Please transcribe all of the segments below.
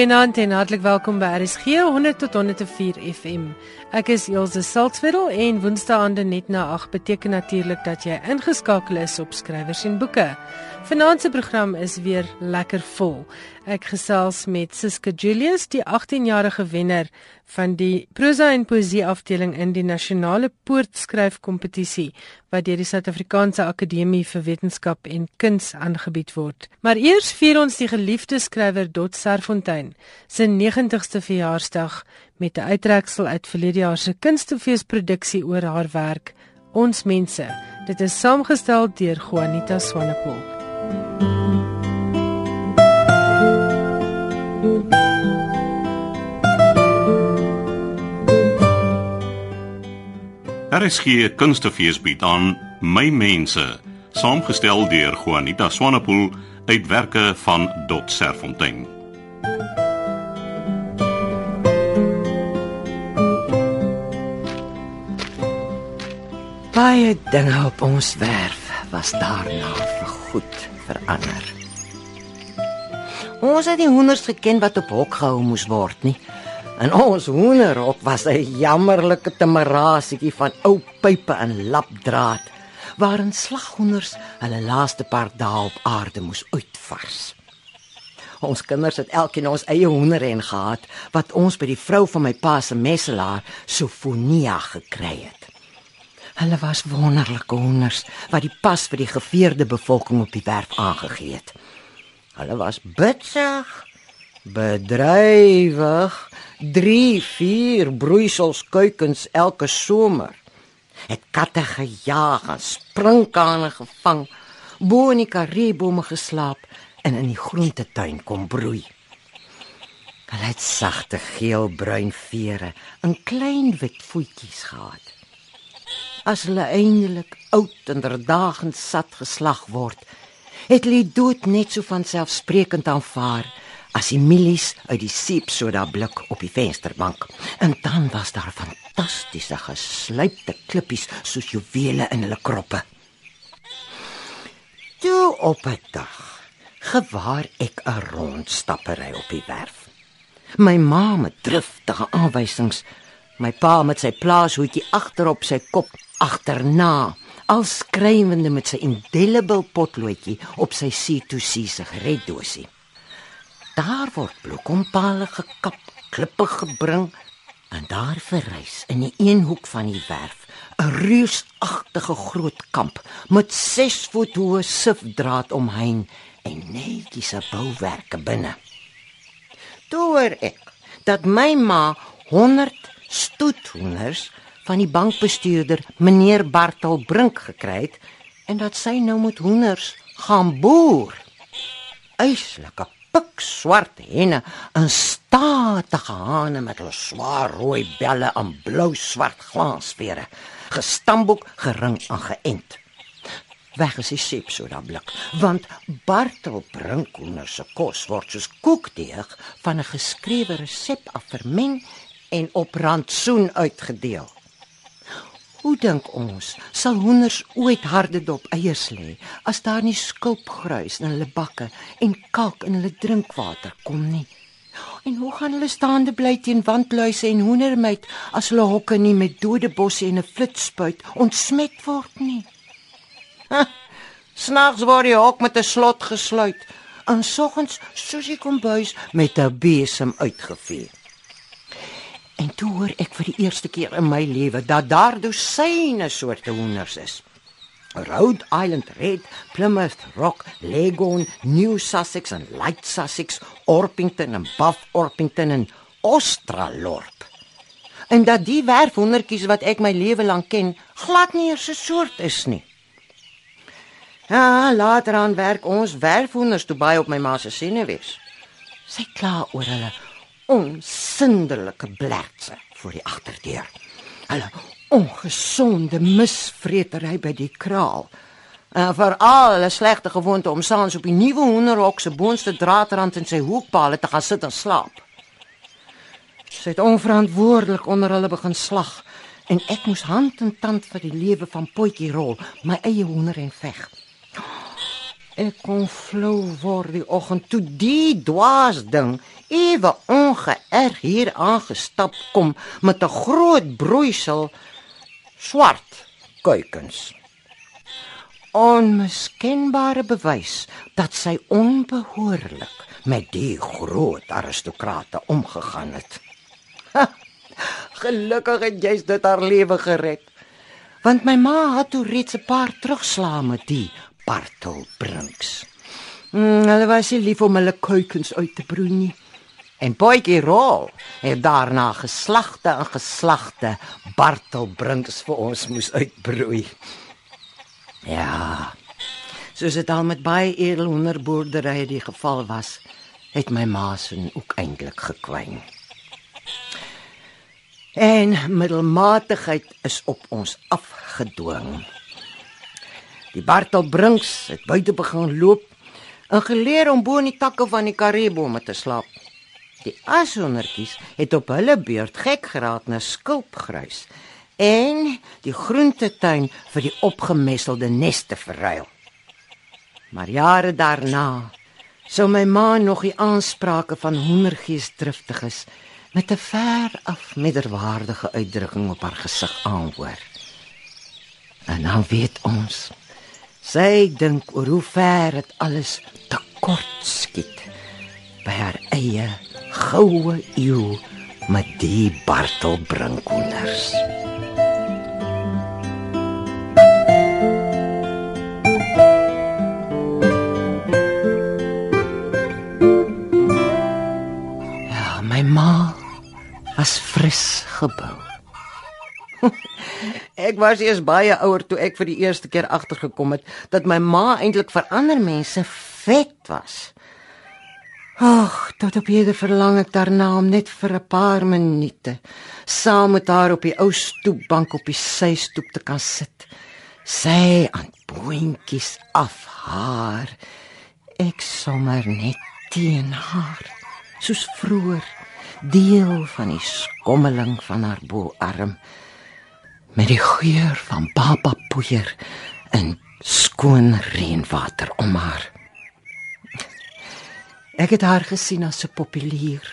Goeienaand en hartlik welkom by RSG 100 tot 104 FM. Ek is Elsje Saltzwedel en Woensdaande net na 8 beteken natuurlik dat jy ingeskakel is op skrywers en boeke. Vanaand se program is weer lekker vol. Ek gesels met Siska Julius, die 18-jarige wenner van die prosa en poesie afdeling in die nasionale poortskryfkompetisie wat deur die Suid-Afrikaanse Akademie vir Wetenskap en Kuns aangebied word. Maar eers vier ons die geliefde skrywer Dot Serfontein se 90ste verjaarsdag met 'n uittreksel uit verlede jaar se kunstefeesproduksie oor haar werk Ons mense. Dit is saamgestel deur Juanita Swanepoel. Hier kunstefees bied aan my mense, saamgestel deur Juanita Swanepoel uitwerke van Dot Serfontein. Baie dinge op ons werf was daarna vergoed verander. Ons het die hoenders geken wat op hok gehou moes word nie. En ons hoenderhok was 'n jammerlike temerasietjie van ou pype en lapdraad waarin slaghoenders hulle laaste paar dae op aarde moes uitvars. Ons kinders het elkeen ons eie hoenderren gehad wat ons by die vrou van my pa se messelaar Sofonia gekry het. Hulle was wonderlike honders wat die pas vir die geveerde bevolking op die werf aangegee het. Hulle was bitsig, bedrywig, 3, 4 broeisels kuikens elke somer. Het katte gejaag en sprinkane gevang, bo in die kariebome geslaap en in die groentetuin kom broei. Hulle het sagte geel-bruin vere en klein wit voetjies gehad as hulle eindelik oud en verdagend sat geslag word, het hulle dood net so van selfsprekend aanvaar as die milies uit die seepsoda blik op die vensterbank. En dan was daar fantastiese geslypte klippies soos juwele in hulle kroppe. Toe op 'n dag gewaar ek 'n rondstappery op die werf. My ma met driftige aanwysings, my pa met sy plaashoedjie agterop sy kop agterna, al skrywende met sy indelible potloodjie op sy C2C sigaretdosie. Daar word bloekompale gekap, klippe gebring en daar verrys in die een hoek van die werf 'n reusagtige groot kamp met 6 voet hoë sifdraad omheen en netjiese bouwerke binne. Toe ek dat my ma 100 stoethoenders van die bankbestuurder meneer Bartel Brink gekry het en dat sy nou met hoenders gaan boer. Eislike pik swart henne en statige hane met hulle swaar rooi belle en blou swart glansvere, gestamboek gering en geënt. Weg is die sep so dan blik, want Bartel Brink hoenders se kos word soos koekdeeg van 'n geskrewe resep af vermeng en op rantsoen uitgedeel. Hoe dink ons sal hoenders ooit harde dop eiers lê as daar nie skulpgruis in hulle bakke en kalk in hulle drinkwater kom nie? En hoe gaan hulle staande bly teen wandluise en hoendermeid as hulle hokke nie met dode bosse en 'n flitspuit ontsmet word nie? Snags word die hok met 'n slot gesluit en soggens soos die kombuis met 'n besem uitgevee. En toe hoor ek vir die eerste keer in my lewe dat daar dosyne soorte hoenders is. Rhode Island Red, Plymouth Rock, Leghorn, New Sussex en Light Sussex, Orpington en Buff Orpington en Australorp. En dat die werfhoendertjies wat ek my lewe lank ken, glad nie 'n soort is nie. Ja, later aan werk ons werfhoenders toe baie op my ma se senuwees. Sy kla oor hulle onsinderlike blertse voor die agterdeur. Hulle ongesonde misvretery by die kraal. En vir al hulle slegte gewoonte om saans op die nuwe hoenderhok se boonste draadrand in sy hoekpale te gaan sit en slaap. Sy het onverantwoordelik onder hulle begin slag en ek moes hand en tand vir die lewe van potjie rol, my eie hoender en veg. Ek kon flou word die oggend toe die dwaas ding ewe ongeërg hier aangestap kom met 'n groot broeisel swart kuikens. Onmiskenbare bewys dat sy onbehoorlik met die groot aristokrate omgegaan het. Ha, gelukkig het jy dit haar lewe gered. Want my ma het toe reeds 'n paar terugslae met die Bartel Brinks. Mm, hulle was nie lief om hulle kuikens uit te broei nie. En Boetjie Rol het daarna geslagte en geslagte Bartel Brinks vir ons moes uitbroei. Ja. Soos dit al met baie edelhonderboerderye die geval was, het my ma se ook eintlik gekwyn. En middelmatigheid is op ons afgedwing. Die Bartel Brinks het buite begin loop en geleer om bo in die takke van die karibome te slaap. Die ashondertjies het op hulle beurt gek geraak na skulpgruis en die groentetuin vir die opgemesselde neste verruil. Maar jare daarna sou my ma nog die aansprake van hoendergees driftig is met 'n ver af middelwaardige uitdrukking op haar gesig aanhoor. En dan weet ons sy dink oor hoe ver dit alles te kort skiet by haar eie goue eeu met die Bartel Brinkonders. Ja, my ma was fris gebou. Ek was eers baie ouer toe ek vir die eerste keer agtergekom het dat my ma eintlik vir ander mense vet was. Ag, tot op hierde verlang ek daarna om net vir 'n paar minute saam met haar op die ou stoepbank op die systoep te kan sit. Sy aan boontjies af haar. Ek sommer net teen haar, soos vroeër, deel van die skommeling van haar boarm met die geur van baba poeier en skoon reënwater om haar. Ek het haar gesien as 'n populier,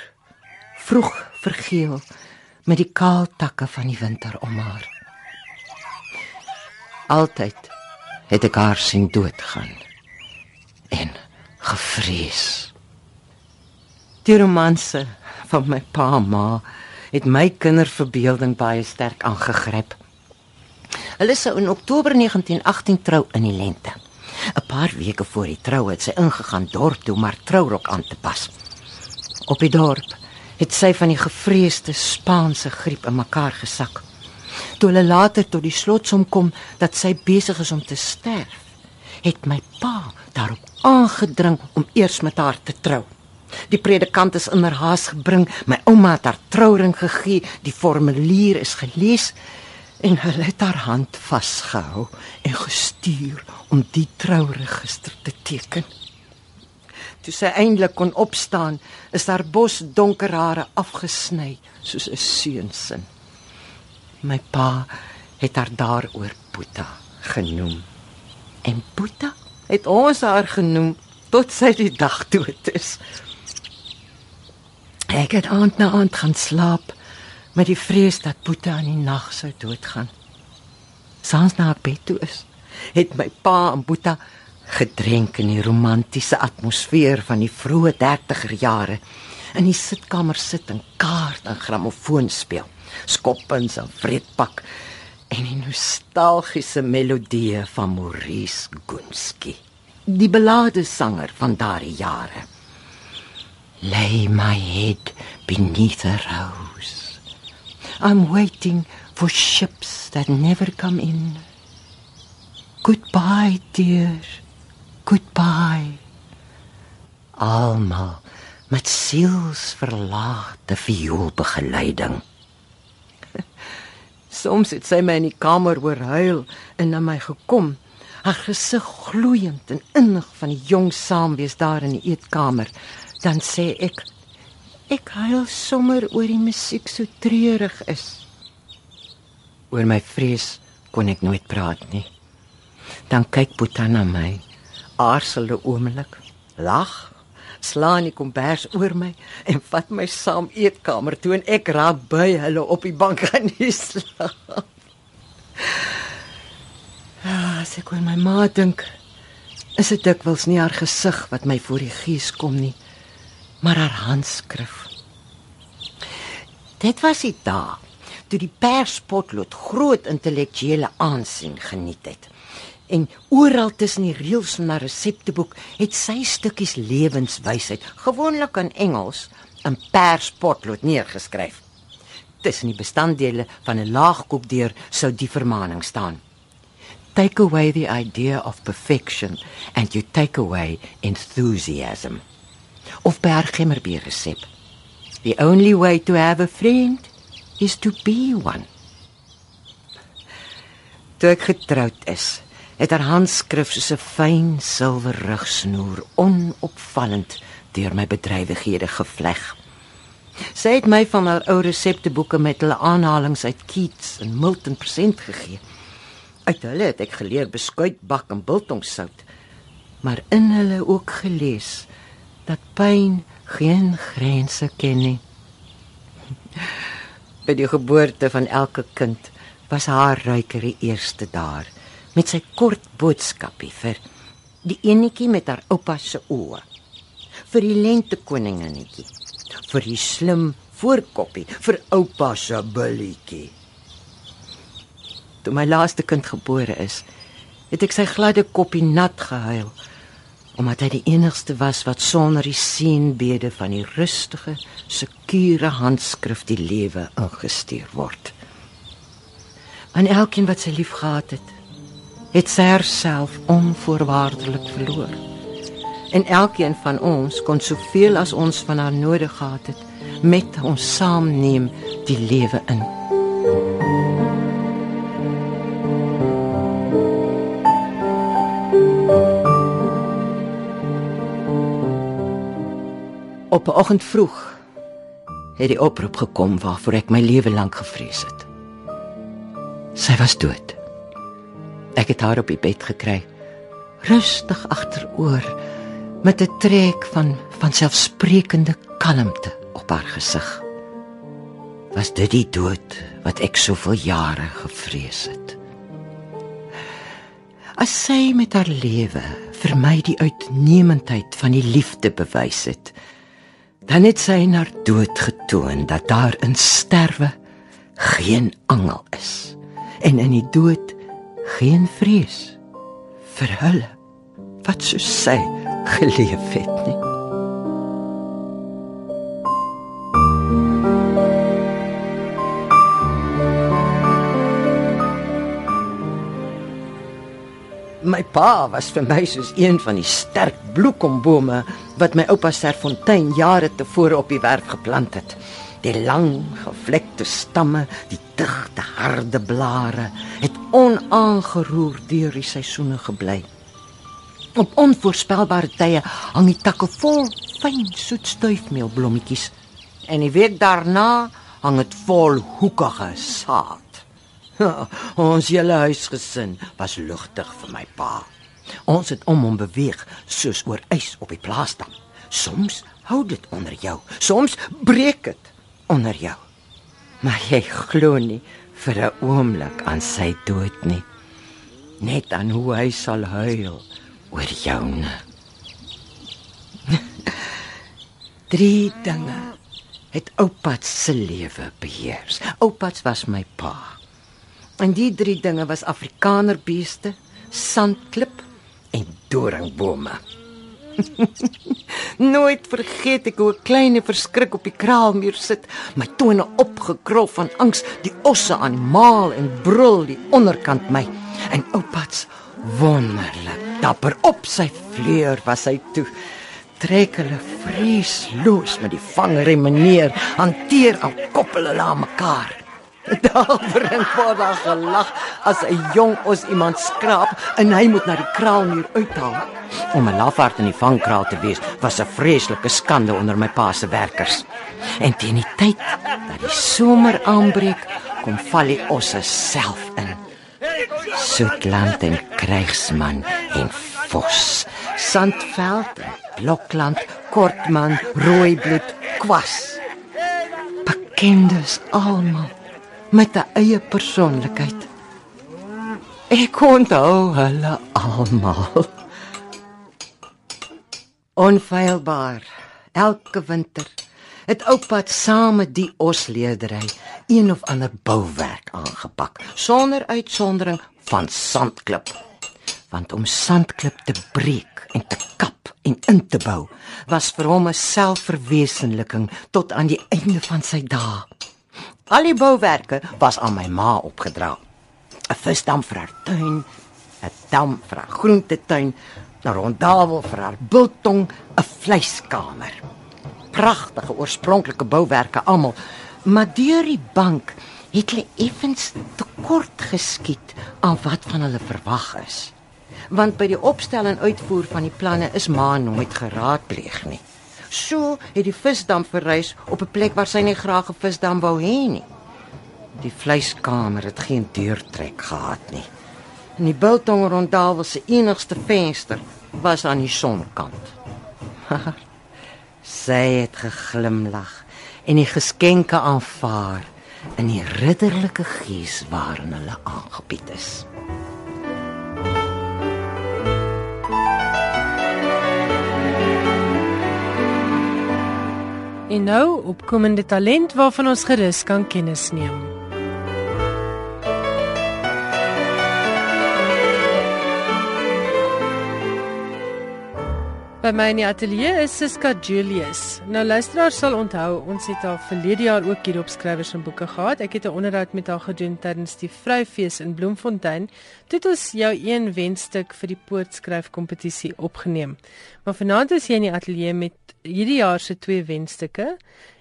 vroeg vergeel met die kaal takke van die winter om haar. Altyd het ek haar sien doodgaan en gevrees. Die romanse van my pa en ma het my kinderverbeelding baie sterk aangegryp. Hulle sou in Oktober 1918 trou in die lente. 'n Paar weke voor die troue het sy ingegaan dorp toe om haar trourok aan te pas. Op die dorp het sy van die gevreesde Spaanse griep in mekaar gesak. Toe hulle later tot die slotsom kom dat sy besig is om te sterf, het my pa daarop aangedring om eers met haar te trou. Die predikant is in haar haas gebring, my ouma het haar trouring gegee, die formulier is gelees en hulle het haar hand vasgehou en gestuur om die trouregister te teken. Toe sy eintlik kon opstaan, is haar bos donker hare afgesny soos 'n seunsin. My pa het haar daaroor Boeta genoem. En Boeta het ons haar genoem tot sy die dag dood is. Ek het aand na aand gaan slaap met die vrees dat Boeta in die nag sou doodgaan. Sans na ek bed toe is, het my pa en Boeta gedrink in die romantiese atmosfeer van die vroeë 30er jare in die sitkamer sit en kaart en grammofoon speel, skoppens en vreedpak en die nostalgiese melodieë van Maurice Gunski, die belade sanger van daardie jare. Lay my head beneath a rose. I'm waiting for ships that never come in. Goodbye, dear. Goodbye. Almal met sielsverlaagde vioolbegeleiding. Soms het sy my in die kamer hoor huil en na my gekom, haar gesig gloeiend en innig van die jong saamwees daar in die eetkamer. Dan sê ek ek huil sommer oor die musiek so treurig is. Oor my vrees kon ek nooit praat nie. Dan kyk Boeta na my aarzel 'n oomblik, lag, slaan die kombers oor my en vat my saam eetkamer toe en ek raak by hulle op die bank gaan slaap. Ja, as ek oor my ma dink, is dit dikwels nie haar gesig wat my voor die gees kom nie, maar haar handskrif. Dit was dit daar toe die perspotlood groot intellektuele aansien geniet het. En oral tussen die reëls van haar resepteboek het sy stukkies lewenswysheid, gewoonlik in Engels, in perspotlood neergeskryf. Tussen die bestanddele van 'n laagkoekdeur sou die vermaning staan: Take away the idea of perfection and you take away enthusiasm. Of Bergimmerbier resep. The only way to have a friend is to be one. Toe ek getroud is, het haar handskrif soos 'n fyn silwer rugsnoer onopvallend deur my bedrywighede gevleg. Sy het my van haar ou resepteboeke met hulle aanhalinge uit Keats en Milton present gegee. Uit hulle het ek geleer beskuit bak en biltongsout, maar in hulle ook gelees dat pyn geen grense ken nie. By die geboorte van elke kind was haar ruiker die eerste daar met sy kort boodskapie vir die enetjie met haar oupa se oë vir die lente koninginnetjie vir die slim voorkoppie vir oupa se billetjie toe my laaste kind gebore is het ek sy gladde koppie nat gehuil omdat hy die enigste was wat sonder die seënbede van die rustige, sekure handskrif die lewe ingestuur word. Aan elkeen wat sy liefgehad het, het sy haarself onvoorwaardelik verloor. En elkeen van ons kon soveel as ons van haar nodig gehad het, met ons saamneem die lewe in. Op 'n oggend vroeg het die oproep gekom waarvoor ek my lewe lank gevrees het. Sy was dood. Ek het haar op die bed gekry, rustig agteroor met 'n trek van van selfsprekende kalmte op haar gesig. Was dit die dood wat ek soveel jare gevrees het? As sy met haar lewe vir my die uitnemendheid van die liefde bewys het, dan het sy na dood getoon dat daar in sterwe geen angel is en in die dood geen vrees vir hulle wat so sy geleef het nie My pa was vir my soos een van die sterk bloekombome wat my oupa Serfontein jare tevore op die werf geplant het. Die lang, gevlekte stamme, die digte, harde blare het onaangeroer deur die seisoene gebly. Op onvoorspelbare tye hang die takke vol fyn soet stuifmeelblommetjies en die week daarna hang dit vol hoekige saad. ons hele huisgesin was lugtig vir my pa. Ons het om hom beweeg soos oor ys op die plaasdam. Soms hou dit onder jou, soms breek dit onder jou. Maar jy glo nie vir 'n oomblik aan sy dood nie. Net aan hoe hy sal huil oor joune. Drie dinge het oupa se lewe beheers. Oupa was my pa. En die drie dinge was Afrikanerbeeste, sandklip en doringbome. Nooit vergeet ek hoe 'n klein verskrik op die kraalmuur sit, my tone opgekrol van angs, die osse aan maal en brul die onderkant my. En oupats wonderlik dapper op sy vleuer was hy toe. Trek hulle vreesloos met die vangremme neer, hanteer al koppel hulle aan mekaar. Daar bring daar gelag as 'n jong os iemand skraap en hy moet na die kraalmuur uithaal. Om 'n lafaard in die vangkraal te wees was 'n vreeslike skande onder my pa se werkers. En teen die tyd dat die somer aanbreek, kom val die osse self in. Soetland en krygsman en vos Sandveld, Blokland, Kortman, Rooibloed, Kwas. Bekendes almal met 'n eie persoonlikheid. Ek onthou hulle almal. Onfeilbaar. Elke winter het oupa saam met die osleerdery een of ander bouwerk aangepak sonder uitsondering van sandklip. Want om sandklip te breek en te kap en in te bou was vir hom 'n selfverwesenliking tot aan die einde van sy dae. Al die bouwerke was aan my ma opgedra. 'n Visdam vir haar tuin, 'n dam vir haar groentetuin, 'n rondavel vir haar biltong, 'n vleiskamer pragtige oorspronklike bouwerke almal, maar deur die bank het hulle effens tekort geskiet aan wat van hulle verwag is. Want by die opstel en uitvoer van die planne is ma nooit geraadpleeg nie. So het die visdam verrys op 'n plek waar sy nie graag 'n visdam wou hê nie. Die vleiskamer het geen deurtrek gehad nie. En die biltong rondaal was se enigste venster was aan die sonkant. Sy het geglimlag en die geskenke aanvaar in die ridderlike gees waarin hulle aangebied is. En nou opkomende talent waarvan ons gerus kan kennis neem. By my in die ateljee is Siska Julius. Nou luisteraars sal onthou, ons het haar verlede jaar ook hier op skrywers en boeke gehad. Ek het 'n onderhoud met haar gedoen tydens die Vroufees in Bloemfontein. Toe het ons jou een wenstuk vir die poortskryf kompetisie opgeneem. Maar vanaand is jy in die ateljee met hierdie jaar se twee wenstukke.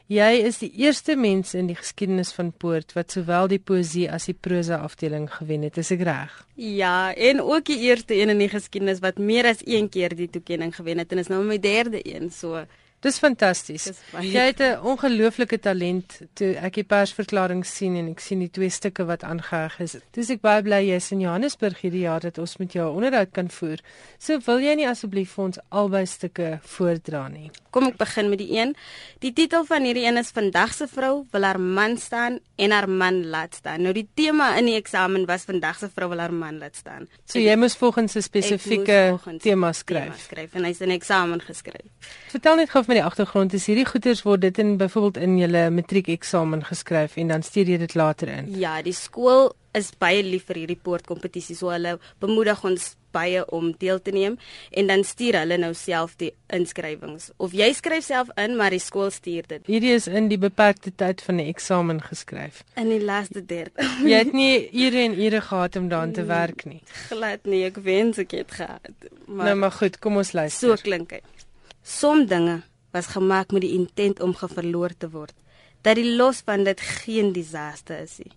Jy is die eerste mens in die geskiedenis van Poort wat sowel die poesie as die prosa afdeling gewen het, is ek reg? Ja, en ook die eerste een in die geskiedenis wat meer as een keer die toekenning gewen het en is nou my derde een, so Dis fantasties. Jy het 'n ongelooflike talent toe ek die persverklaring sien en ek sien die twee stukke wat aangeheg is. Dis ek baie bly jy's in Johannesburg hierdie jaar dat ons met jou onderhoud kan voer. So wil jy nie asseblief vir ons albei stukke voordra nie. Kom ek begin met die een. Die titel van hierdie een is Vandag se vrou wil haar man staan en haar man laat staan. Nou die tema in die eksamen was Vandag se vrou wil haar man laat staan. So jy moes volgens 'n spesifieke tema skryf. Tema skryf en hy's in eksamen geskryf. Vertel net gou vir my die agtergrond is hierdie goeters word dit in byvoorbeeld in julle matriekeksamen geskryf en dan stuur jy dit later in. Ja, die skool is baie lief vir hierdie poortkompetisie so hulle bemoedig ons baie om deel te neem en dan stuur hulle nou self die inskrywings of jy skryf self in maar die skool stuur dit. Hierdie is in die beperkte tyd van die eksamen geskryf. In die laaste derde. jy het nie ure en ure gehad om daaraan te werk nie. Glad nie, ek wens ek het gehad. Maar Nou maar goed, kom ons luister. So klink dit. Som dinge was gemaak met die intent om geverloor te word. Dat die los van dit geen disaster is nie.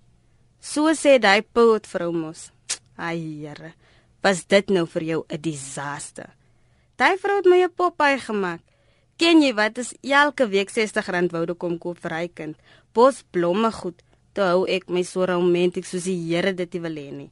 So sê daai poot vrou mos. Ai Here, was dit nou vir jou 'n disaster? Daai vrou het my 'n popie gemaak. Ken jy wat is elke week R60 woude kom koop vir hy kind? Bos blomme goed. Toe hou ek my so romanties soos die Here dit wil hê nie.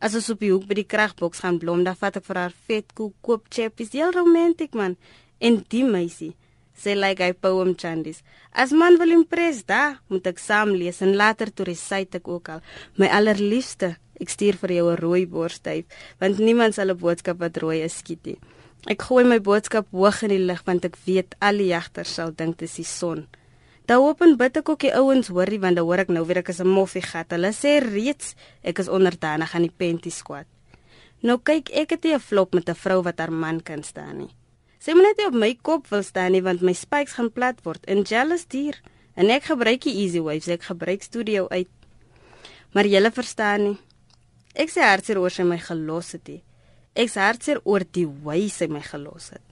As ons op die hoek by die kragboks gaan blom, dan vat ek vir haar vet koek koop chappies. Heel romanties man. En die meisie sê like hy poem chandies. As man wil impress da, moet ek saam lees en later toe recite ek ook al. My allerliefste, ek stuur vir jou 'n rooi borsstyf, want niemand sal 'n boodskap wat rooi is skiet nie. Ek gooi my boodskap hoog in die lug want ek weet al die jagters sal dink dit is die son. Daar open bid ek ook die ouens hoorie want dan hoor ek nou weer ek is 'n moffie gat. Hulle sê reeds ek is onderdanig aan die pentie squad. Nou kyk ek het 'n flop met 'n vrou wat haar man kan staan nie. Sy moet net op my kop wil staan nie want my spikes gaan plat word. In jealous dier. En ek gebruik die easy waves, ek gebruik studio uit. Maar jy verstaan nie. Ek sê hartseer oor sy my gelos het. Die. Ek sê hartseer oor die wyse sy my gelos het.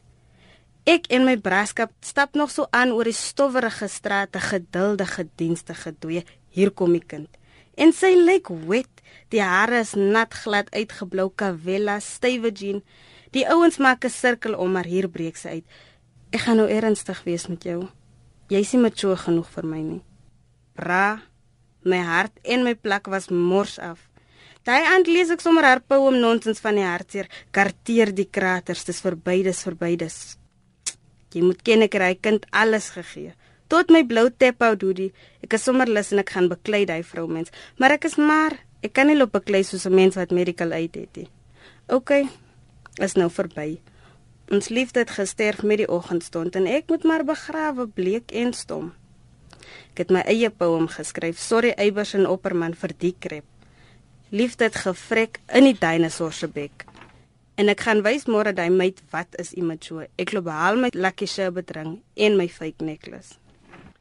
Ek en my braskap stap nog so aan oor die stowwerige strate, geduldige dienste gedoe. Hier kom die kind. En sy lyk wet. Die hare is nat glad uitgeblou, kavella, stywe jean. Die ouens maak 'n sirkel om maar hier breek sy uit. Ek gaan nou ernstig wees met jou. Jy is nie mature genoeg vir my nie. Bra, my hart en my plek was mors af. Daai aand lees ek sommer haar poem nonsens van die hartseer. Karteer die kraters, dis verby, dis verby, dis. Jy moet ken ek ry kind alles gegee. Tot my blou tap-out hoodie. Ek is sommer lus en ek gaan beklei daai vroumens, maar ek is maar ek kan nie loop beklei soos 'n mens wat medical aid het nie. OK, is nou verby. Ons liefde het gesterf met die oggendstond en ek moet maar begrawe bleek en stom. Ek het my eie poem geskryf, sorry Eybers en Opperman vir die krep. Liefde het gevrek in die dinosour se bek. En ek gaan wys môre daai meid wat is immature. Ek loop behaal my lucky sherbet ring en my fake necklace.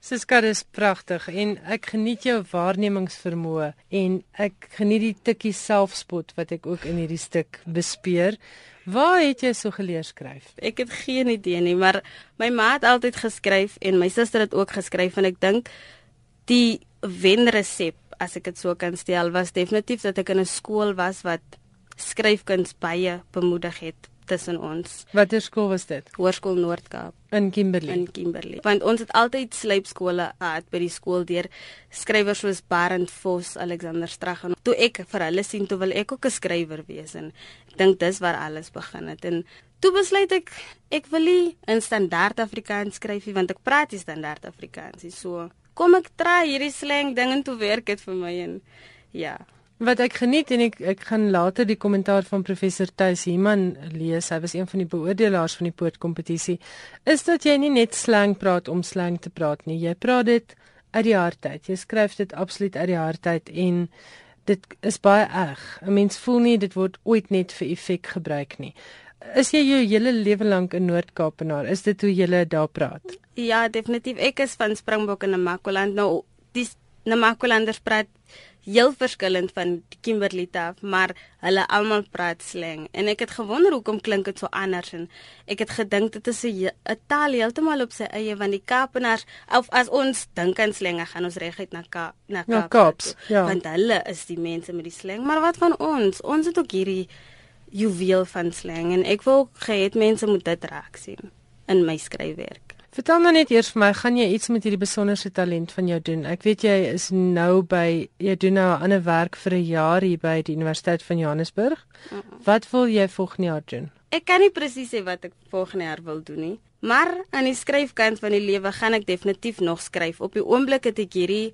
Siska dis pragtig en ek geniet jou waarnemingsvermoë en ek geniet die tikkie selfspot wat ek ook in hierdie stuk bespeer. Waar het jy so geleer skryf? Ek het geen idee nie, maar my ma het altyd geskryf en my suster het ook geskryf en ek dink die wenresep as ek dit so kan stel was definitief dat ek in 'n skool was wat skryfkuns baie bemoedig het tussen ons. Watter skool was dit? Hoërskool Noord-Kaap in Kimberley. In Kimberley. Want ons het altyd slypskole gehad by die skool deur skrywers soos Barend Vos, Alexander Strag en toe ek vir hulle sien toe wil ek ook 'n skrywer wees en ek dink dis waar alles begin het en toe besluit ek ek wil nie in standaard Afrikaans skryf nie want ek praat nie standaard Afrikaans nie. So kom ek try hierdie slang ding en toe werk dit vir my en ja. Wat ek geniet en ek ek gaan later die kommentaar van professor Tuis Himan lees. Hy was een van die beoordelaars van die poortkompetisie. Is dat jy nie net slang praat om slang te praat nie. Jy praat dit uit die hart uit. Jy skryf dit absoluut uit die hart uit en dit is baie eg. 'n Mens voel nie dit word ooit net vir effek gebruik nie. Is jy jou hele lewe lank in Noord-Kaapenaar? Is dit hoe jy daar praat? Ja, definitief. Ek is van Springbok in Namakoland. Nou, dis Namakolanders praat heel verskillend van Kimberley af, maar hulle almal praat slang en ek het gewonder hoekom klink dit so anders en ek het gedink dit is 'n taal heeltemal op sy eie want die Kaapenaars of as ons dink aan slang gaan ons reguit na Ka na Kaap. Ja, Kaaps, ja. Want hulle is die mense met die slang, maar wat van ons? Ons het ook hierdie juweel van slang en ek wil gehad mense moet dit raak sien in my skryfwerk. Vertel my net eers vir my, gaan jy iets met hierdie besonderse talent van jou doen? Ek weet jy is nou by jy doen nou 'n ander werk vir 'n jaar hier by die Universiteit van Johannesburg. Uh -uh. Wat wil jy volgende jaar doen? Ek kan nie presies sê wat ek volgende jaar wil doen nie, maar aan die skryfkant van die lewe gaan ek definitief nog skryf. Op die oomblik het ek hierdie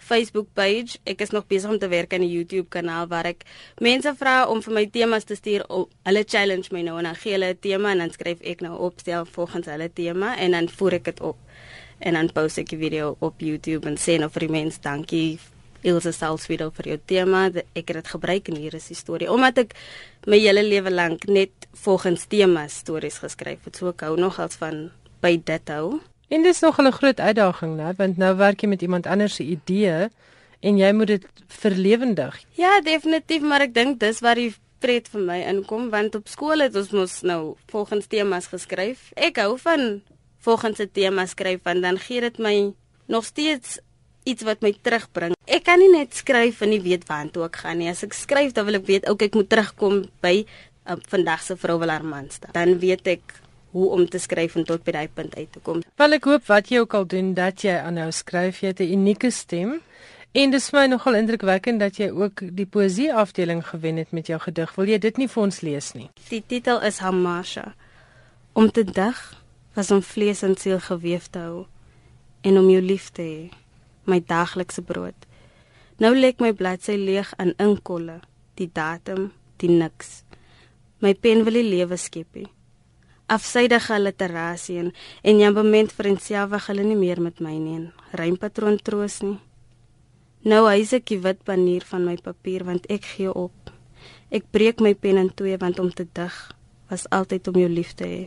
Facebook page. Ek is nog besig om te werk aan 'n YouTube kanaal waar ek mense vra om vir my temas te stuur. Hulle challenge my nou en dan gee hulle 'n tema en dan skryf ek nou op stel volgens hulle tema en dan voer ek dit op. En dan post ek 'n video op YouTube en sê nou vir die mense dankie Ilse Salzwedel vir jou tema. Ek het dit gebruik in hierdie storie omdat ek my hele lewe lank net volgens temas stories geskryf het. So ek hou nog als van by dit hou. En dis nog 'n groot uitdaging, né, want nou werk jy met iemand anders se idee en jy moet dit verlewendig. Ja, definitief, maar ek dink dis waar die pret vir my inkom want op skool het ons mos nou volgens temas geskryf. Ek hou van volgens 'n tema skryf want dan gee dit my nog steeds iets wat my terugbring. Ek kan nie net skryf en nie weet waantoe ek gaan nie. As ek skryf, dan wil ek weet ook ek moet terugkom by uh, vandag se vrou wil haar man staan. Dan weet ek hoe om te skryf en tot by daai punt uit te kom. Wel ek hoop wat jy ook al doen dat jy aanhou skryf, jy het 'n unieke stem. En dit is my nogal indrukwekkend dat jy ook die poesie afdeling gewen het met jou gedig. Wil jy dit nie vir ons lees nie? Die titel is Hamasha. Om te dig was om vlees en siel geweef te hou en om jou lief te hê, my daaglikse brood. Nou lê my bladsy leeg in inkolle, die datum, die niks. My pen wil die lewe skep. He afsydige literasie en en jambement vriendselfig hulle nie meer met my nie en rympatroon troos nie. Nou hy's ek die wit panier van my papier want ek gee op. Ek breek my pen in twee want om te dig was altyd om jou lief te hê.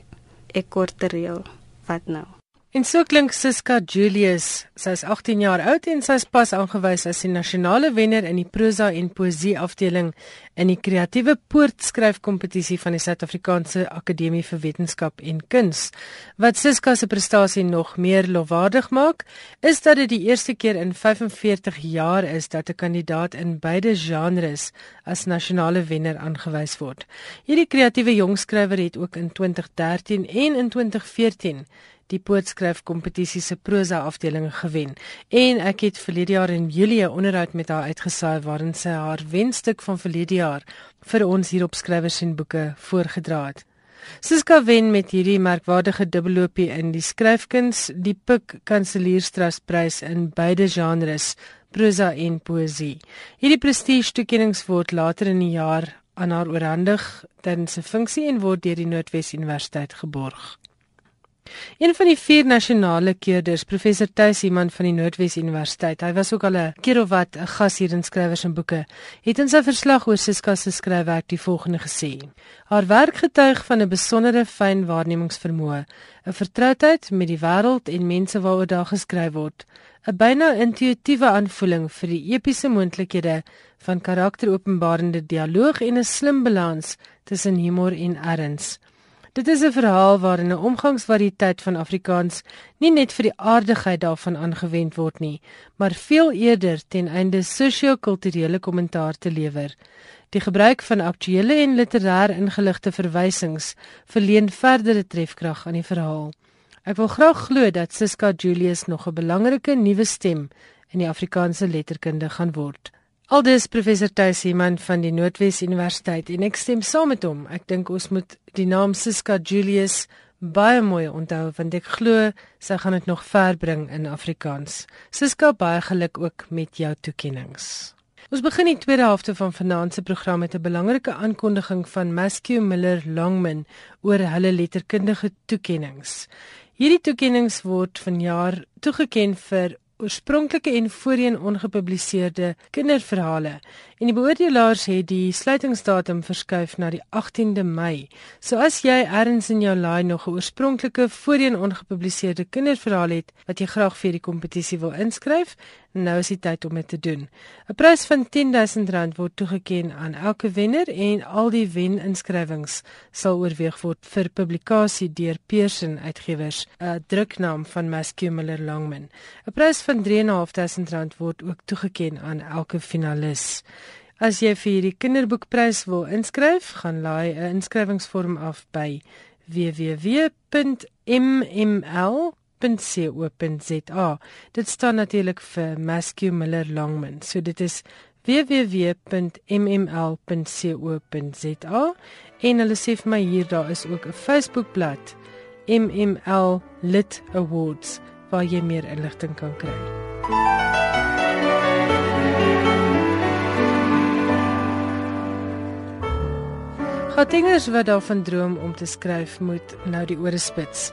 Ek kort reël. Wat nou? En so klink Siska Julius. Sy is 18 jaar oud en sy is pas aangewys as die nasionale wenner in die prosa en poesie afdeling in die kreatiewe poortskryfkompetisie van die Suid-Afrikaanse Akademie vir Wetenskap en Kuns. Wat Siska se prestasie nog meer lofwaardig maak, is dat dit die eerste keer in 45 jaar is dat 'n kandidaat in beide genres as nasionale wenner aangewys word. Hierdie kreatiewe jongskrywer het ook in 2013 en in 2014 die poetskryf kompetisie se prosa afdeling gewen. En ek het verlede jaar in Julie 'n onderhoud met haar uitgesaai waarin sy haar wenstuk van verlede jaar vir ons hier op skrywers en boeke voorgedra het. Siska wen met hierdie merkwaardige dubbelopie in die skryfkuns die Pik Kanselierstrasprys in beide genres, prosa en poësie. Hierdie prestige toekenning word later in die jaar aan haar oorhandig tydens 'n funksie en word deur die Noordwes Universiteit geborg. Een van die vier nasionale keerders, professor Thuis iemand van die Noordwes Universiteit. Hy was ook al 'n keer of wat 'n gas hier in skrywers en boeke. Het in sy verslag oor Siska se skryfwerk die volgende gesê: Haar werk getuig van 'n besondere fyn waarnemingsvermoë, 'n vertroudheid met die wêreld en mense waaroor daar geskryf word, 'n byna intuïtiewe aanvoeling vir die epiese moontlikhede van karakteropenbarende dialoog en 'n slim balans tussen humor en erns. Dit is 'n verhaal waarin 'n omgangsvariëteit van Afrikaans nie net vir die aardigheid daarvan aangewend word nie, maar veel eerder ten einde sosio-kulturele kommentaar te lewer. Die gebruik van aktuelle en literêr ingeligte verwysings verleen verdere trefkrag aan die verhaal. Ek wil graag glo dat Siska Julius nog 'n belangrike nuwe stem in die Afrikaanse letterkunde gaan word. Aldus professor Tuisieman van die Noordwes Universiteit en ek stem saam met hom. Ek dink ons moet die naam Siska Julius baie mooi onthou want ek glo sy gaan dit nog ver bring in Afrikaans. Siska baie geluk ook met jou toekenninge. Ons begin die tweede helfte van vanaand se program met 'n belangrike aankondiging van Maskew Miller Longman oor hulle letterkundige toekenninge. Hierdie toekenninge word vanjaar toegekend vir oorspronklike en voorheen ongepubliseerde kinderverhale en die beoordelaars het die sluitingsdatum verskuif na die 18de Mei. So as jy ergens in jou laai nog 'n oorspronklike voorheen ongepubliseerde kinderverhaal het wat jy graag vir die kompetisie wil inskryf, nou is die tyd om dit te doen. 'n Prys van R10000 word toegekend aan elke wenner en al die wen-inskrywings sal oorweeg word vir publikasie deur Pearson Uitgewers, 'n druknaam van Mascumular Longman. 'n Prys van R3500 word ook toegekend aan elke finalis. As jy vir hierdie kinderboekprys wil inskryf, gaan laai 'n inskrywingsvorm af by www.mml www.mml.co.za. Dit staan natuurlik vir Maskew Miller Longman. So dit is www.mml.co.za en hulle sê vir my hier daar is ook 'n Facebookblad MML Lit Awards waar jy meer inligting kan kry. Gatingers wat daarvan droom om te skryf moet nou die ore spits.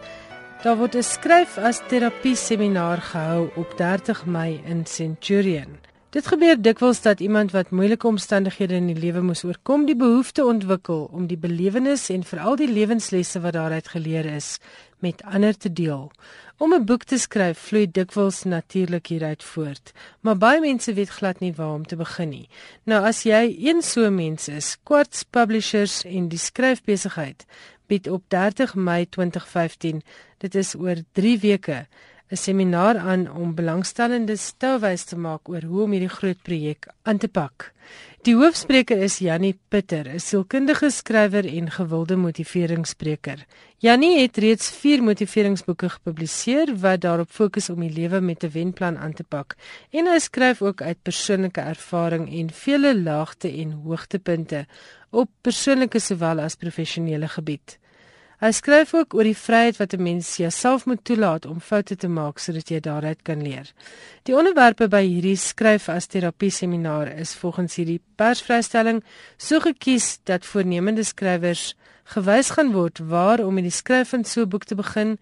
Daar word 'n skryf as terapie seminar gehou op 30 Mei in Centurion. Dit gebeur dikwels dat iemand wat moeilike omstandighede in die lewe moes oorkom, die behoefte ontwikkel om die belewenis en veral die lewenslesse wat daaruit geleer is met ander te deel. Om 'n boek te skryf vloei dikwels natuurlik hieruit voort, maar baie mense weet glad nie waar om te begin nie. Nou as jy een so mens is, Quartz Publishers en die skryfbesigheid bied op 30 Mei 2015, dit is oor 3 weke, 'n seminaar aan om belangstellendes touwys te maak oor hoe om hierdie groot projek aan te pak. Die hoofspreker is Jannie Pitter, 'n sielkundige skrywer en gewilde motiveringsspreker. Jannie het reeds 4 motiveringsboeke gepubliseer wat daarop fokus om die lewe met 'n wenplan aan te pak. En hy skryf ook uit persoonlike ervaring en vele laagte en hoogtepunte op persoonlike sowel as professionele gebied. Hy skryf ook oor die vryheid wat 'n mens jouself moet toelaat om foute te maak sodat jy daaruit kan leer. Die onderwerpe by hierdie skryf as terapie seminaar is volgens hierdie persvrystelling so gekies dat voornemende skrywers gewys gaan word waar om met die skryf van so 'n boek te begin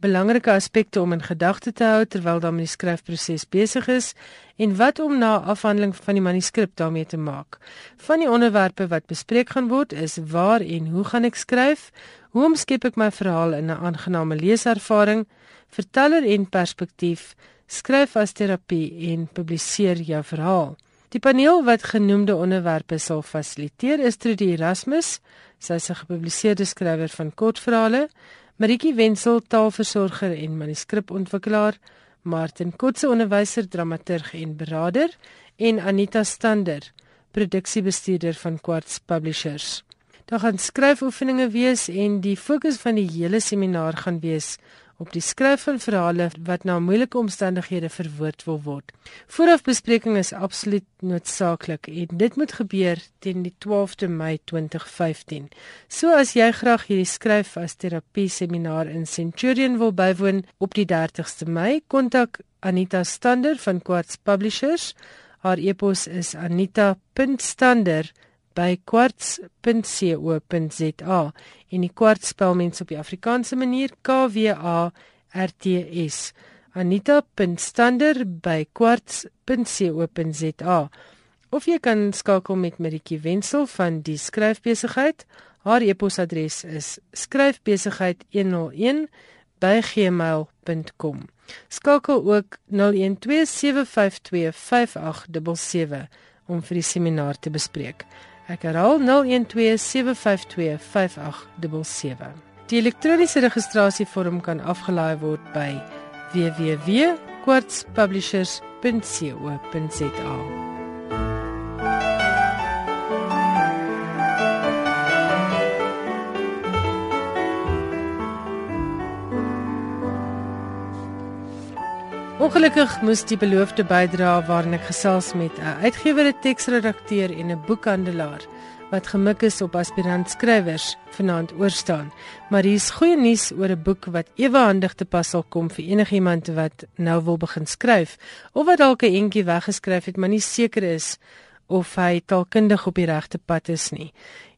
belangrike aspekte om in gedagte te hou terwyl dan met die skryfproses besig is en wat om na afhandeling van die manuskrip daarmee te maak. Van die onderwerpe wat bespreek gaan word is waar en hoe gaan ek skryf? Hoe omskep ek my verhaal in 'n aangename leeservaring? Verteller en perspektief, skryf as terapie en publiseer jou verhaal. Die paneel wat genoemde onderwerpe sal fasiliteer is Trudy Erasmus, sy is 'n gepubliseerde skrywer van kortverhale, Maritjie Wenzel, taalversorger en manuskripontwikkelaar, Martin Kotse, onderwyser, dramaturg en beraader en Anita Stander, produksiebestuurder van Quartz Publishers. Daar gaan skryfoefeninge wees en die fokus van die hele seminaar gaan wees op die skryf van verhale wat na moeilike omstandighede verwoord wil word. Voorafbespreking is absoluut noodsaaklik en dit moet gebeur teen die 12de Mei 2015. So as jy graag hierdie skryf as terapie seminar in Centurion wil bywoon op die 30ste Mei, kontak Anita Stander van Quartz Publishers. Haar e-pos is anita.stander@quartz.co.za en die kwarts spel mens op die Afrikaanse manier K W A R T S. anita.stander@quartz.co.za of jy kan skakel met Maritjie Wenzel van die skryfbesigheid. Haar e-posadres is skryfbesigheid101@gmail.com. Skakel ook 0127525877 om vir die seminaar te bespreek. Ek herhaal 0127525877. Die elektroniese registrasievorm kan afgelaai word by www.quartzpublishers.co.za. Ongelukkig moes die beloofde bydra waarin ek gesels met 'n uitgewer, 'n teksredakteur en 'n boekhandelaar wat gemik is op aspirant skrywers vanaand oorstaan. Maar hier is goeie nuus oor 'n boek wat ewehandig te pas sal kom vir enigiemand wat nou wil begin skryf of wat dalk 'n entjie weggeskryf het, maar nie seker is of hy taalkundig op die regte pad is nie.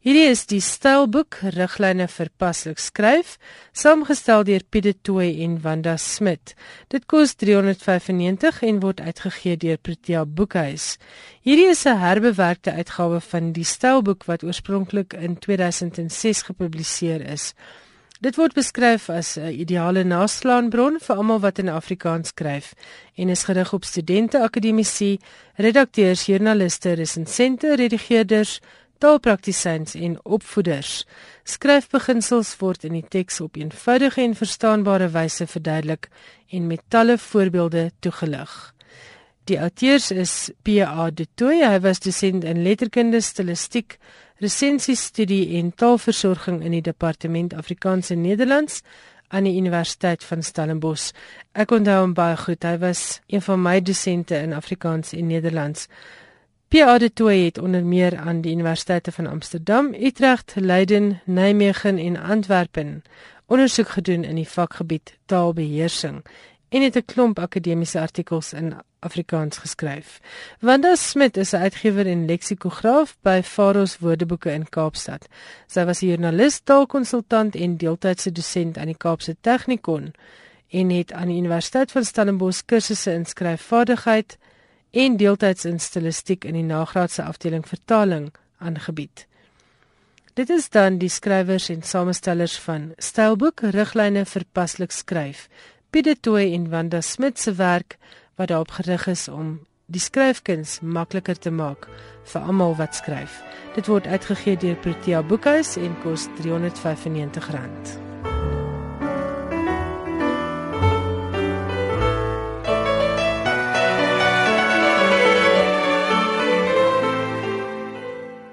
Hierdie is die stylboek Riglyne vir paslik skryf, saamgestel deur Pieter Tooi en Wanda Smit. Dit kos 395 en word uitgegee deur Protea Boekhuis. Hierdie is 'n herbewerkte uitgawe van die stylboek wat oorspronklik in 2006 gepubliseer is. Dit word beskryf as 'n ideale naslaanbron vir almal wat in Afrikaans skryf en is gerig op studente, akademici, redakteurs, joernaliste, resensente, redigeerders, taalpraktisyns en opvoeders. Skryfbeginsels word in die teks op eenvoudige en verstaanbare wyse verduidelik en met talle voorbeelde toegelig. Die auteurs is P.A. De Tooy, hy was dosent in letterkunde, stilistiek, resensiestudie en taalversorging in die departement Afrikaans en Nederlands aan die Universiteit van Stellenbosch. Ek onthou hom baie goed. Hy was een van my dosente in Afrikaans en Nederlands. Pierre Auditoy het onder meer aan die Universiteite van Amsterdam, Utrecht, Leiden, Nijmegen en Antwerpen ondersoek gedoen in die vakgebied taalbeheersing en het 'n klomp akademiese artikels in Afrikaans geskryf. Wanda Smit is 'n uitgewer en leksikograaf by Faros Woordeboeke in Kaapstad. Sy was 'n joernalis, taalkonsultant en deeltydse dosent aan die Kaapse Technikon en het aan die Universiteit van Stellenbosch kursusse in skryfvaardigheid en deeltyds in stilistiek in die nagraadse afdeling vertaling aangebied. Dit is dan die skrywers en samestellers van Stylboek Riglyne vir paslik skryf. Pieter Tooi en Wanda Smit se werk wat daarop gerig is om die skryfkuns makliker te maak vir almal wat skryf. Dit word uitgegee deur Protea Boekhuis en kos R395.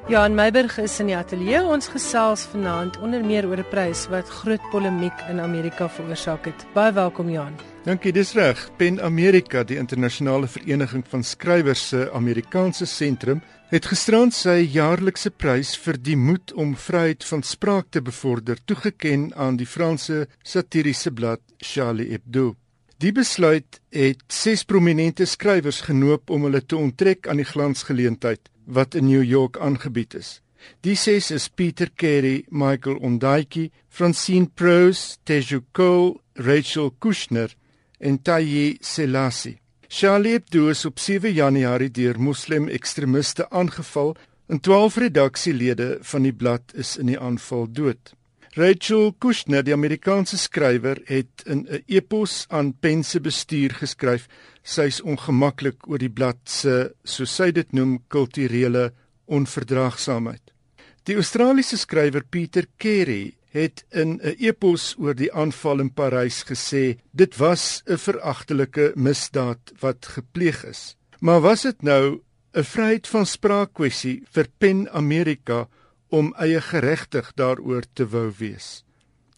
Johan Meiberg is in die ateljee. Ons gesels vanaand onder meer oor 'n prys wat groot polemiek in Amerika veroorsaak het. Baie welkom Johan. Dankie, dis reg. Pen America, die internasionale vereniging van skrywers se Amerikaanse sentrum, het gisterand sy jaarlikse prys vir die moed om vryheid van spraak te bevorder toegeken aan die Franse satiriese blad Charlie Hebdo. Die besluit het ses prominente skrywers genoop om hulle te onttrek aan die glansgeleentheid wat in New York aangebied is. Die ses is Peter Carey, Michael Ondaatje, Francine Prose, Teju Cole, Rachel Kushner en Tayi Selassie. Charlie Hebdo is op 7 Januarie deur moslim-ekstremiste aangeval en 12 redaksielede van die blad is in die aanval dood. Rachel Kushner, die Amerikaanse skrywer, het in 'n e-pos aan Pense bestuur geskryf sy's ongemaklik oor die blad se, soos sy dit noem, kulturele onverdraagsaamheid. Die Australiese skrywer Peter Carey het in 'n e-pos oor die aanval in Parys gesê dit was 'n veragtelike misdaad wat gepleeg is. Maar was dit nou 'n vryheid van spraak kwessie vir Pen America om eie geregtig daaroor te wou wees?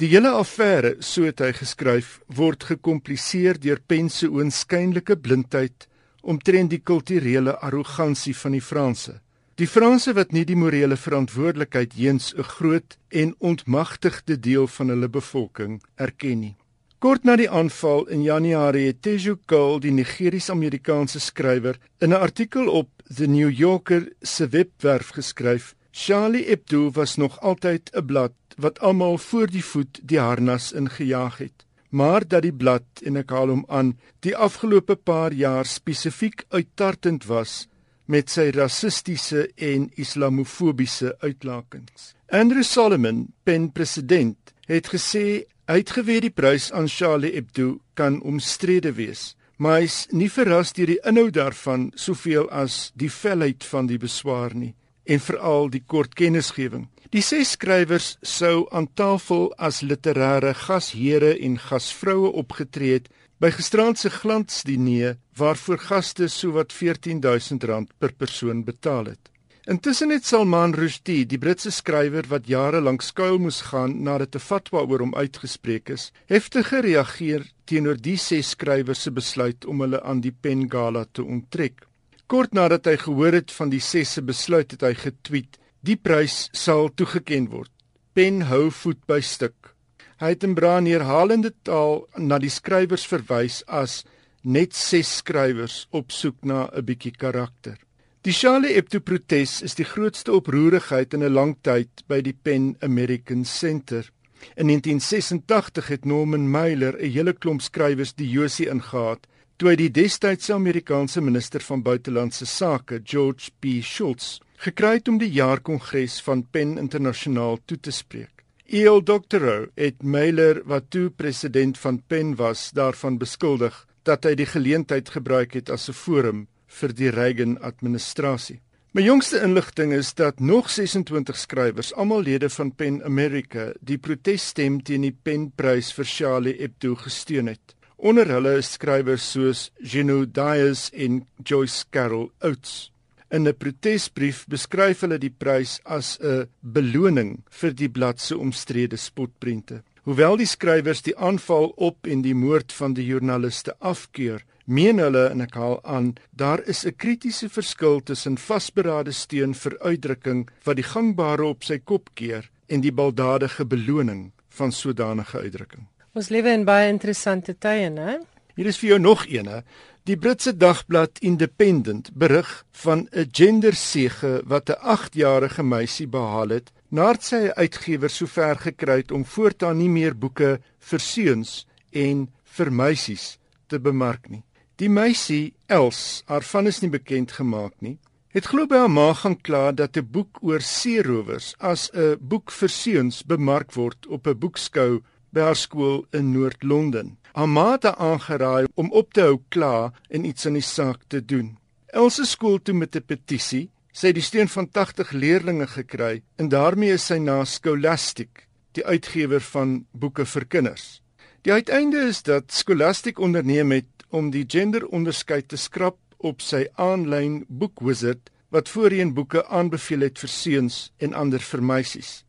Die hele affære, so het hy geskryf, word gekompliseer deur Pen se oënskynlike blindheid omtrent die kulturele arrogansie van die Franse. Die Franse wat nie die morele verantwoordelikheid heens 'n groot en ontmagtigde deel van hulle bevolking erken nie. Kort na die aanval in Januarie het Teju Cole, die Nigeries-Amerikaanse skrywer, in 'n artikel op The New Yorker se webwerf geskryf: "Charlie Hebdo was nog altyd 'n blad wat almal voor die voet die harnas ingejaag het, maar dat die blad en ek haal hom aan, die afgelope paar jaar spesifiek uittartend was met sy rassistiese en islamofobiese uitlakings." Andrew Solomon, pen president, het gesê Hy het geweet die prys aan Charlie Hebdo kan omstrede wees, maar hy's nie verras deur die inhoud daarvan soveel as die felheid van die beswaar nie en veral die kort kennisgewing. Die ses skrywers sou aan tafel as literêre gasheere en gasvroue opgetree het by gisterand se glansdiner waarvoor gaste sowat R14000 per persoon betaal het. Intussen het Salman Rushdie, die Britse skrywer wat jare lank skuil moes gaan nadat 'n fatwa oor hom uitgespreek is, heftig gereageer teenoor die ses skrywers se besluit om hulle aan die Pen Gala te onttrek. Kort nadat hy gehoor het van die ses se besluit, het hy getweet: "Die prys sal toegeken word. Pen hou voet by stuk." Hy het in braai herhalende taal na die skrywers verwys as net ses skrywers op soek na 'n bietjie karakter. Die Charlie Hebdo protes is die grootste oproerigheid in 'n lang tyd by die Pen American Center. In 1986 het Norman Mailer 'n hele klomp skrywers die Josie ingehaat toe hy die destydse Amerikaanse minister van buitelandse sake, George P. Shultz, gekry het om die jaarkongres van Pen Internasionaal toe te spreek. E.L. Doctorow het Mailer wat toe president van Pen was, daarvan beskuldig dat hy die geleentheid gebruik het as 'n forum vir die Reagan administrasie. My jongste inligting is dat nog 26 skrywers, almal lede van Pen America, die protesstem teen die Penprys vir Charlie Hebdo gesteun het. Onder hulle is skrywers soos Geno Dias en Joyce Carol Oates. In 'n protesbrief beskryf hulle die prys as 'n beloning vir die blad se omstrede spotprente. Hoewel die skrywers die aanval op en die moord van die joernaliste afkeur, meen hulle en ek haal aan daar is 'n kritiese verskil tussen vasberade steun vir uitdrukking wat die gangbare op sy kop keer en die baldadige beloning van sodanige uitdrukking. Ons lewe in baie interessante tye, né? Hier is vir jou nog eene. Die Britse dagblad Independent berig van 'n gendersege wat 'n 8-jarige meisie behaal het nadat sy 'n uitgewer sover gekry het om voortaan nie meer boeke vir seuns en vir meisies te bemark nie. Die meisie Els, haar van is nie bekend gemaak nie, het glo by haar ma gaan kla dat 'n boek oor seerowers as 'n boek vir seuns bemark word op 'n boekskou by haar skool in Noord-Londen. Haar aangeraai om op te hou kla en iets aan die saak te doen. Els se skool toe met 'n petisie, het die steun van 80 leerders gekry en daarmee is sy na Scholastic, die uitgewer van boeke vir kinders. Die uiteinde is dat Scholastic onderneem het om die genderonderskeid te skrap op sy aanlyn boekwizard wat voorheen boeke aanbeveel het vir seuns en ander vir meisies.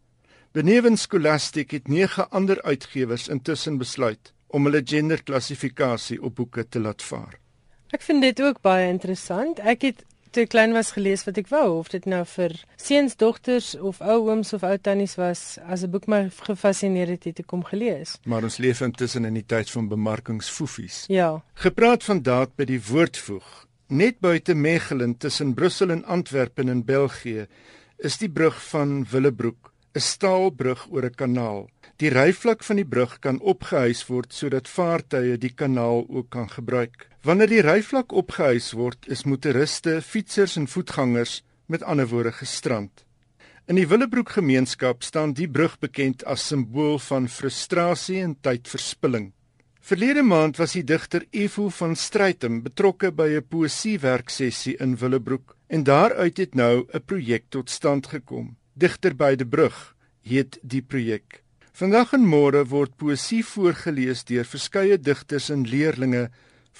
Benewens Scholastic het nege ander uitgewers intussen besluit om hulle genderklassifikasie op boeke te laat vaar. Ek vind dit ook baie interessant. Ek het toe klein was gelees wat ek wou of dit nou vir seuns, dogters of ou ooms of ou tannies was as 'n boek my gefassineer het het ek kom gelees. Maar ons leef intussen in die tyd van bemarkingsfoefies. Ja. Gepraat van daad by die woordvoeg. Net buite Mechelen tussen Brussel en Antwerpen in België is die brug van Willebroek, 'n staalbrug oor 'n kanaal. Die ryvlak van die brug kan opgehuis word sodat vaartuie die kanaal ook kan gebruik. Wanneer die ryvlak opgehuis word, is motoriste, fietsers en voetgangers met ander woorde gestrand. In die Willebroek gemeenskap staan die brug bekend as simbool van frustrasie en tydverspilling. Verlede maand was die digter Evo van Strydom betrokke by 'n poësiewerksessie in Willebroek en daaruit het nou 'n projek tot stand gekom. Digter by die brug heet die projek. Vandag en môre word poësie voorgeles deur verskeie digters en leerdlinge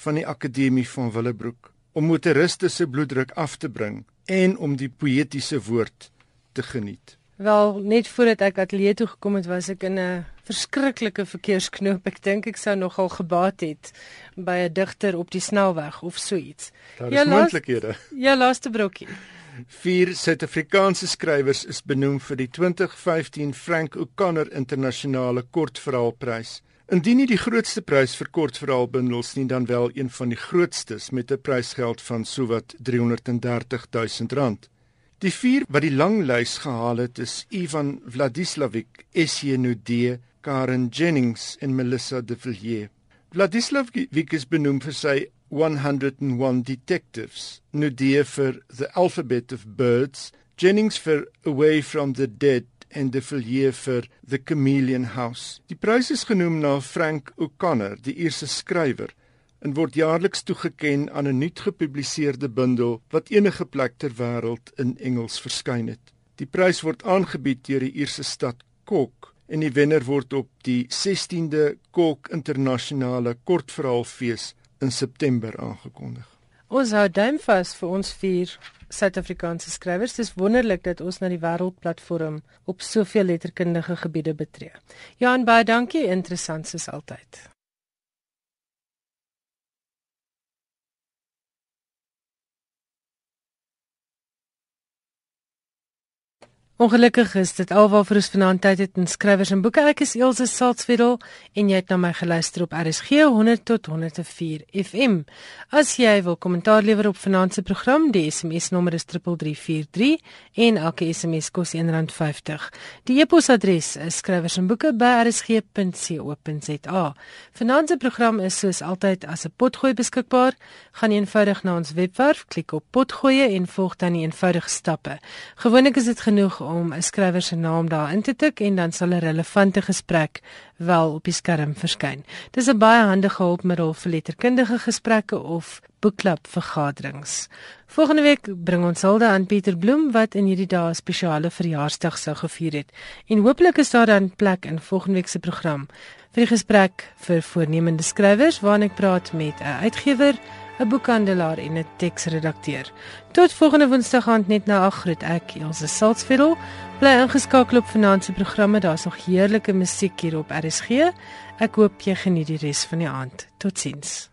van die Akademie van Willebroek om motoriste se bloeddruk af te bring en om die poëtiese woord te geniet. Wel, net voordat ek ateljee toe gekom het, was ek in 'n verskriklike verkeersknoop. Ek dink ek sou nogal gebaat het by 'n digter op die snelweg of so iets. Daar is ja, moontlikhede. Ja, laaste brokkie. Vier Suid-Afrikaanse skrywers is benoem vir die 2015 Frank O'Connor Internasionale Kortverhaalprys. Indien nie die grootste prys vir kortverhaalbundels nie, dan wel een van die grootstes met 'n prysgeld van sowat 330 000 rand. Die vier wat die lang lys gehaal het is Ivan Vladislavic, Essie Nudee, Karen Jennings en Melissa de Villiers. Vladislavic is benoem vir sy 101 Detectives, Nudee vir The Alphabet of Birds, Jennings vir Away from the Dead en de Villiers vir The Chameleon House. Die prys is genoem na Frank O'Connor, die Ierse skrywer en word jaarliks toegeken aan 'n nuut gepubliseerde bundel wat enige plek ter wêreld in Engels verskyn het. Die prys word aangebied deur die Ierse stad Cork en die wenner word op die 16de Cork Internasionale Kortverhaalfees in September aangekondig. Ons hou duim vas vir ons vier Suid-Afrikaanse skrywers. Dit is wonderlik dat ons na die wêreldplatform op soveel letterkundige gebiede betree. Ja, en baie dankie, interessant soos altyd. Ongelukkig is dit alwaar ons vanaand tyd het in skrywers en boeke. Ek is Elsje Salzwetel en jy het na my geluister op RSG 100 tot 104 FM. As jy wil kommentaar lewer op vanaand se program, die SMS nommer is 3343 en elke SMS kos R1.50. Die e-posadres is skrywersenboeke@rsg.co.za. Vanaand se program is soos altyd as 'n potgooi beskikbaar. Gaan eenvoudig na ons webwerf, klik op potgooi en volg dan die eenvoudige stappe. Gewoonlik is dit genoeg om 'n skrywer se naam daar in te tik en dan sal 'n relevante gesprek wel op die skerm verskyn. Dis 'n baie handige hulpmiddel vir letterkundige gesprekke of boekklub vergaderings. Volgende week bring ons hulde aan Pieter Bloem wat in hierdie dae 'n spesiale verjaarsdag sou gevier het. En hooplik is daar dan plek in volgende week se program vir die gesprek vir voornemende skrywers waarin ek praat met 'n uitgewer 'n boekhandelaar en 'n teksredakteur. Tot volgende Woensdag aand net na 8 groet ek Elsje Salzveld. Bly ingeskakel op vanaand se programme. Daar's nog heerlike musiek hier op RSG. Ek hoop jy geniet die res van die aand. Totsiens.